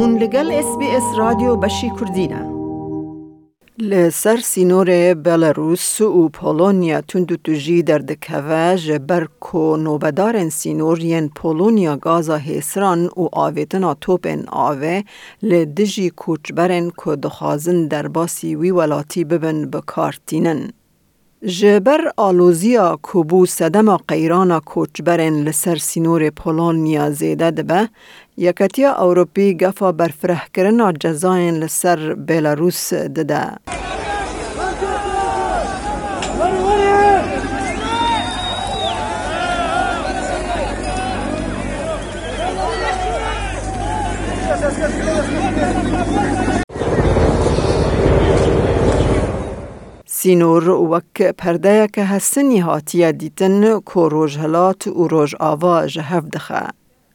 هون لگل اس بی اس رادیو بشی کردینه لسر سینور بلاروس و پولونیا تندو تجی در دکوه جبر کو سینور ین پولونیا گازا هیسران و آویتنا توپن آوه لدجی کوچبرن کو دخازن در باسی وی ولاتی ببن بکارتینن. جبر آلوزیا کوبو سدما قیرانا کوچبرن لسر سینور پولونیا زیده دبه یکتیا اوروپی گفا برفره کرنا جزاین لسر بیلاروس دده. سینور وک پرده که هستنی هاتیه دیتن که روژهلات و روژ آوا جهف دخه.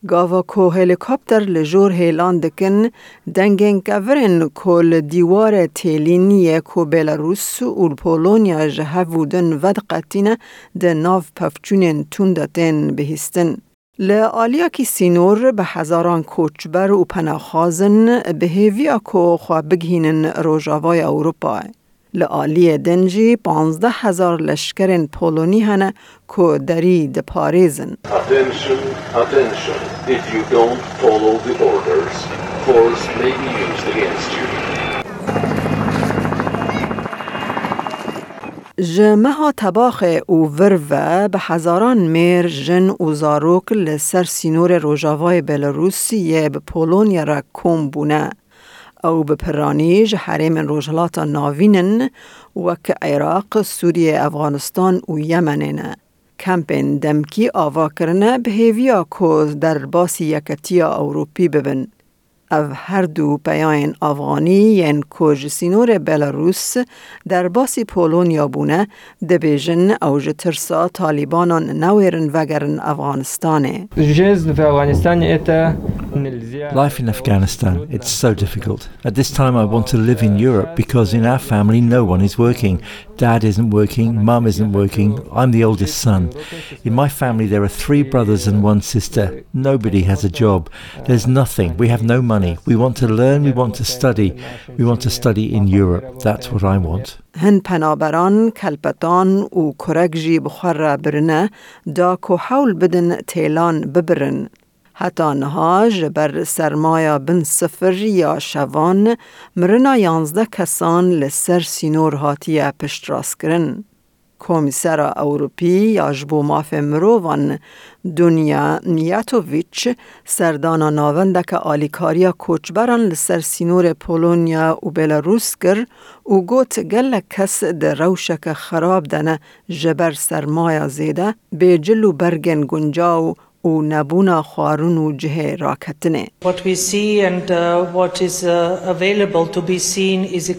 گاوا کو هلیکوپتر لجور هیلان دکن دنگن کورن کل دیوار تیلینی کو بیلاروس و پولونیا جهودن ود قطینه ده ناف پفچونین تندتن بهستن. لآلیا کی سینور به هزاران کوچبر و پناخازن به هیویا کو خواه بگهینن روژاوای اروپا. لآلی دنجی پانزده هزار لشکرین پولونی هنه که دری پاریزن. Attention, attention. If you don't follow the orders, force may be used against you. جمعه تباخ او وروه به هزاران میر جن و زاروک لسر سینور روژاوای بلاروسی به پولونیا را کم بونه. او به پرانیج حریم روژلاتا ناوینن و که عراق، سوریه، افغانستان و یمنین. کمپین دمکی آوا کرنه به هیویا که در باسی یکتیا اوروپی ببن. او هر دو پیاین افغانی ین کج سینور بلاروس در باسی پولونیا بونه دبیجن او ترسا طالبانان نویرن وگرن افغانستانه. Life in Afghanistan, it's so difficult. At this time, I want to live in Europe because in our family, no one is working. Dad isn't working, mum isn't working, I'm the oldest son. In my family, there are three brothers and one sister. Nobody has a job. There's nothing. We have no money. We want to learn, we want to study. We want to study in Europe. That's what I want. هن پنابران کلپتان و کرک جی بخور برنه دا کو حول بدن تیلان ببرن. حتی نها جبر سرمایا بن سفر یا شوان مرنا یانزده کسان لسر سینور هاتیه پشت راست کرن. کمیسر اوروپی یا جبو ماف مروان دنیا نیاتوویچ سردانا ناوندک آلیکاریا کوچبران لسر سینور پولونیا و بلاروس گر و کس در روشک خراب دنه جبر سرمایا زیده به جلو برگن گنجاو و نبونا خوارون و جه راکتنه. What we see and uh, what is uh, available to be seen is.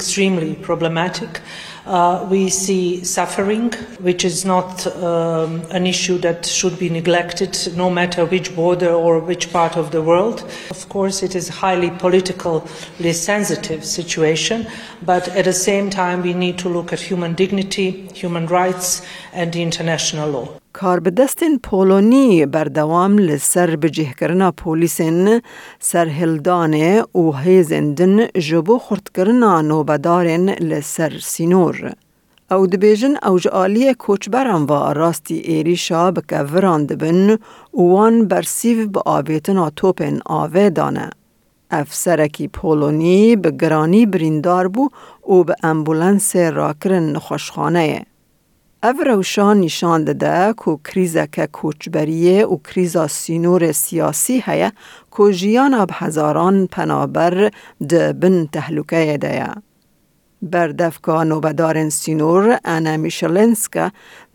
Uh, we see suffering, which is not um, an issue that should be neglected, no matter which border or which part of the world. Of course, it is a highly politically sensitive situation, but at the same time, we need to look at human dignity, human rights, and international law. کار به دستین پولونی بردوام لسر بجه کرنا پولیسین سرهلدان و هیزندن جبو خورد کرنا لسر سینور. او دبیجن اوج آلی کوچبران و راستی ایریشا بکوران دبن وان برسیو با آویتنا توپن آوه دانه. افسرکی پولونی به گرانی بریندار بو و به امبولانس راکرن نخوشخانه. او روشان نشان داده که کریزه که کوچبریه و کریزا سینور سیاسی هیا که جیان اب هزاران پنابر ده بن تحلوکه ده بردفکا نوبدارن سینور انا میشلنسکا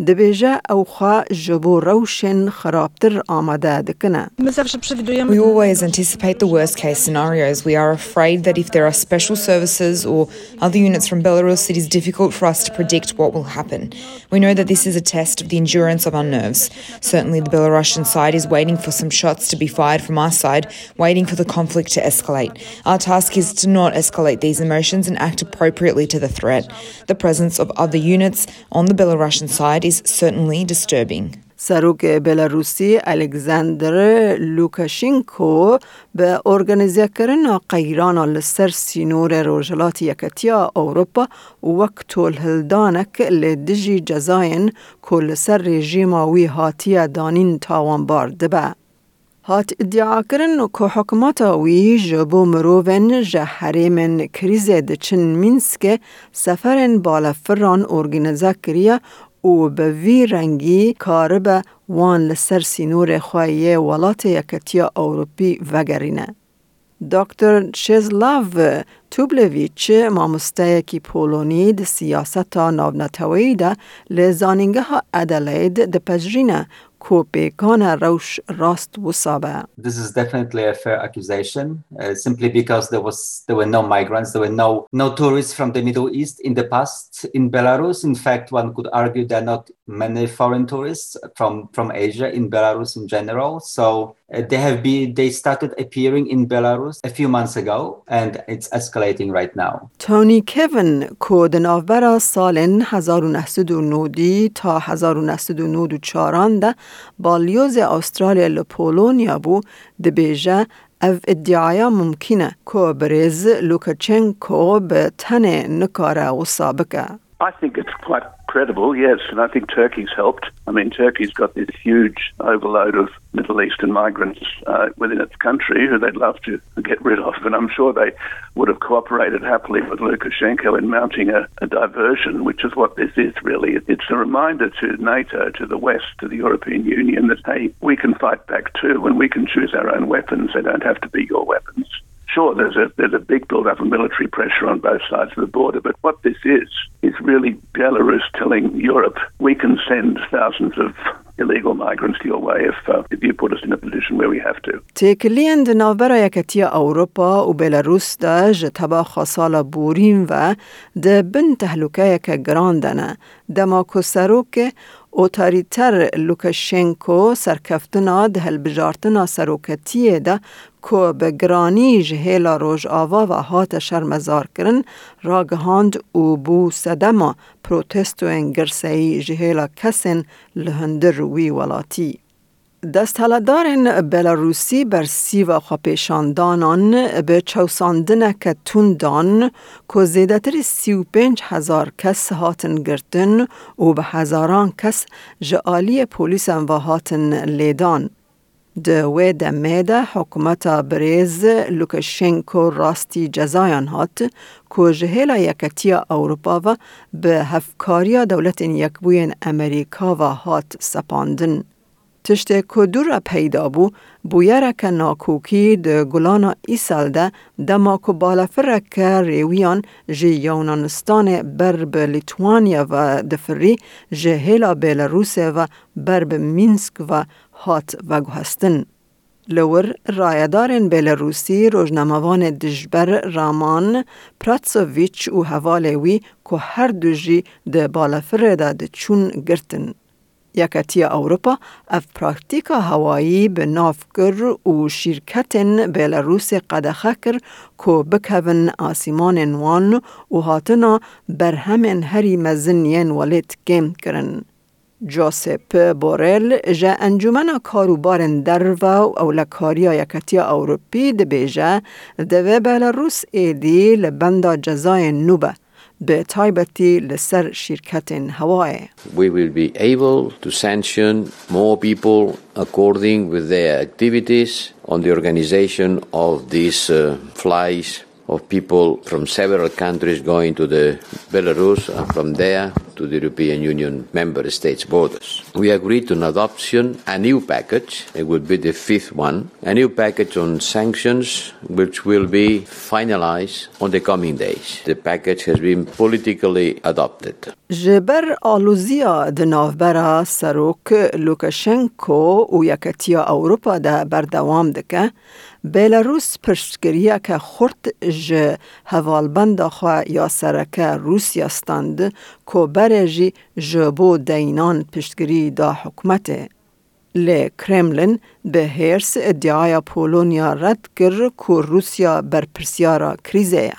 دبیجه او خواه جبو روشن خرابتر آماده دکنه. We always anticipate the worst case scenarios. We are afraid that if there are special services or other units from Belarus, it is difficult for us to predict what will happen. We know that this is a test of the endurance of our nerves. Certainly, the Belarusian side is waiting for some shots to be fired from our side, waiting for the conflict to escalate. Our task is to not escalate these emotions and act appropriately to the threat. The presence of other units on the Belarusian side is certainly disturbing. سروک بلاروسی الکساندر لوکاشینکو به ارگانیزه کردن قیران لسر سینور روجلات یکتیا اوروپا وقت الهلدانک لدجی جزاین کل سر رژیم وی هاتی دانین تاوانبار دبه. هات ادعا کرن که حکمات وی جبو مروون جه حریم کریزه دچن مینسک سفرن بالا فران ارگنزا کریا و به وی رنگی کارب وان لسر سینور خواهی ولات یکتیا اوروپی وگرینه. دکتر شزلاو توبلویچ مامستایکی پولونی د سیاست ناونتوی ده لزانینگه ها ادلید ده پجرینه This is definitely a fair accusation, uh, simply because there was there were no migrants, there were no no tourists from the Middle East in the past in Belarus. In fact, one could argue there are not many foreign tourists from from Asia in Belarus in general. So they have been they started appearing in Belarus a few months ago, and it's escalating right now. Tony Kevin کود نوبر سال 1990 تا 1994 ده بالیوز استرالیا لپولونیا بو دبیجه او ادعایا ممکنه که بریز لوکاچنکو به تنه نکاره و سابقه. I think it's quite credible, yes, and I think Turkey's helped. I mean, Turkey's got this huge overload of Middle Eastern migrants uh, within its country who they'd love to get rid of, and I'm sure they would have cooperated happily with Lukashenko in mounting a, a diversion, which is what this is really. It's a reminder to NATO, to the West, to the European Union that, hey, we can fight back too, and we can choose our own weapons. They don't have to be your weapons sure, there's a there's a big build-up of military pressure on both sides of the border, but what this is is really Belarus telling Europe we can send thousands of illegal migrants your way if, uh, if you put us in a position where we have to. تکلین ناوبر یکتی اروپا و بلاروس دا جتبا خاصال بورین و ده بن تهلوکه یک گراندنه دما که اوتاریتر لوکاشنکو سرکفتنا ده هلبجارتنا سروکتیه ده که به گرانی جهیلا روژ آوا و هات شرمزار کرن راگهاند او بو سدما پروتستو انگرسی جهیلا کسن لهندر وی ولاتی. دستهلدارن بلاروسی بر سیوا خواپیشاندانان به چوساندن که توندان که زیدتر سی و پنج هزار کس هاتن گرتن و به هزاران کس جعالی پولیس و هاتن لیدان. دوی دمه ده حکومت بریز لوکشنکو راستی جزایان هات که جهیلا یکتی اروپا و به هفکاریا دولت یکبوین امریکا و هات سپاندن. تشت کدور پیدا بو بویرک ناکوکی ده گلانا ایسال ده دما که بالافرک ریویان جی یونانستان بر به لیتوانیا و دفری جه هیلا بیلاروس و بر به مینسک و هات و گوهستن. لور رایدارن بلاروسی روزنامه‌وان دجبر رامان پراتسوویچ و حواله که هر دو جی ده بالافره ده چون گرتن. یکتی اروپا اف پراکتیکا هوایی به نافگر و شرکت بلاروس قدخه کر که بکون آسیمان وان و هاتنا بر همین هری مزنین ولید گیم کرن. جوسپ بورل جا انجمن کاروبارن در و اولکاریا یکتی اوروپی دبیجه دوه بلاروس ایدی لبندا جزای نوبه به تایبتی لسر شرکت هوای. We will be able to sanction more people according with their activities on the organization of these uh, flights of people from several countries going to the Belarus and from there to the European Union member states borders. We agreed on adoption a new package, it would be the fifth one, a new package on sanctions which will be finalized on the coming days. The package has been politically adopted. جبر آلوزیا د نافبرا سروک لوکاشنکو و یکتیا اوروپا ده بردوام دکه بلاروس پشتگیریه که خورد ج هوالبند خوا یا سرکه روسیا ستند که برجی جبو دینان پشتگیری لی کرملین به هرس ادعای پولونیا رد کرد که روسیا بر پرسیارا کریزه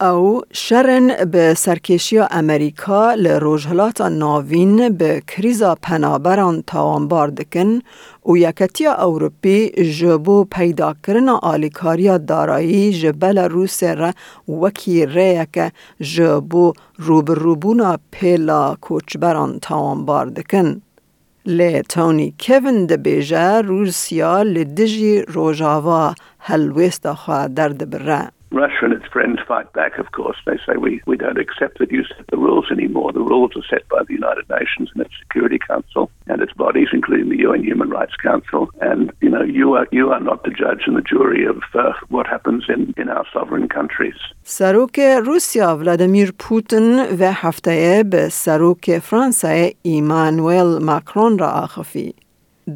او شرن به سرکشی امریکا لروجهلات ناوین به کریزا پنابران تاوانبار دکن و یکتی اوروپی جبو پیدا کرن آلیکاریا دارایی جبل روس را وکی ریک جبو روبروبونا پیلا کوچبران تاوانبار دکن. لی تونی کوین دبیجه روسیا لدجی روژاوا هلویست خواه درد بره. Russia and its friends fight back, of course. They say we, we don't accept that you set the rules anymore. The rules are set by the United Nations and its Security Council and its bodies, including the UN Human Rights Council. And, you know, you are, you are not the judge and the jury of uh, what happens in, in our sovereign countries. سروک روسیا ولادیمیر پوتین و هفته به سروک فرانسه ایمانوئل ماکرون را آخفی.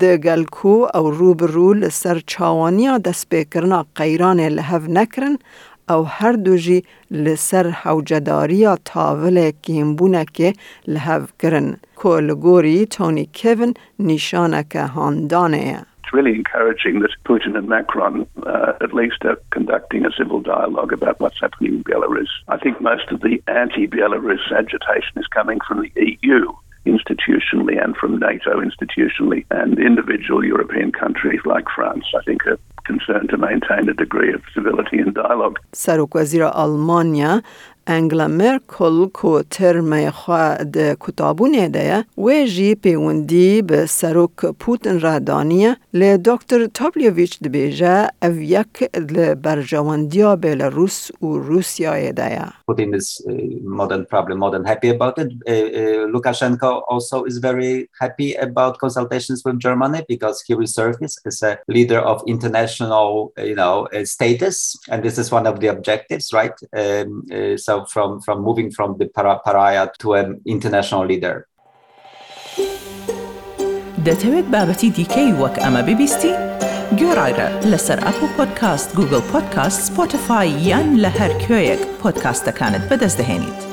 د گلکو او روبرو لسر چاوانیا دست بکرنا قیران لحو نکرن او هر دوجی لسر حوجداریا تاول کیمبونه که لحو کرن که لگوری تونی کیون نشانه که هاندانه It's really encouraging that Putin and Macron uh, at least are conducting a civil dialogue about what's happening in Belarus. I think most of the anti Belarus agitation is coming from the EU institutionally and from NATO institutionally, and individual European countries like France, I think, are concerned to maintain a degree of civility and dialogue. سروک وزیر آلمانیا انگلا مرکل کو ترم خواه ده کتابونه ده و جی پیوندی به سروک پوتن را دانیه لی دکتر تابلیویچ ده بیجه او یک برجواندیا بلاروس و روسیا ده Putin is uh, more than probably more than happy about it. Uh, uh, Lukashenko also is very happy about consultations with Germany because he resurfaced as a leader of international, you know, status, and this is one of the objectives, right? Um, so from from moving from the para pariah to an international leader. دەتەوێت بابەتی دیکەی وەک ئەمە ببیستی؟ گۆڕایرە لەسەر ئەپ و پۆدکاست گوگل پۆدکاست سپۆتفاای یان لە هەر کوێیەک پۆدکاستەکانت بەدەستدەێنیت.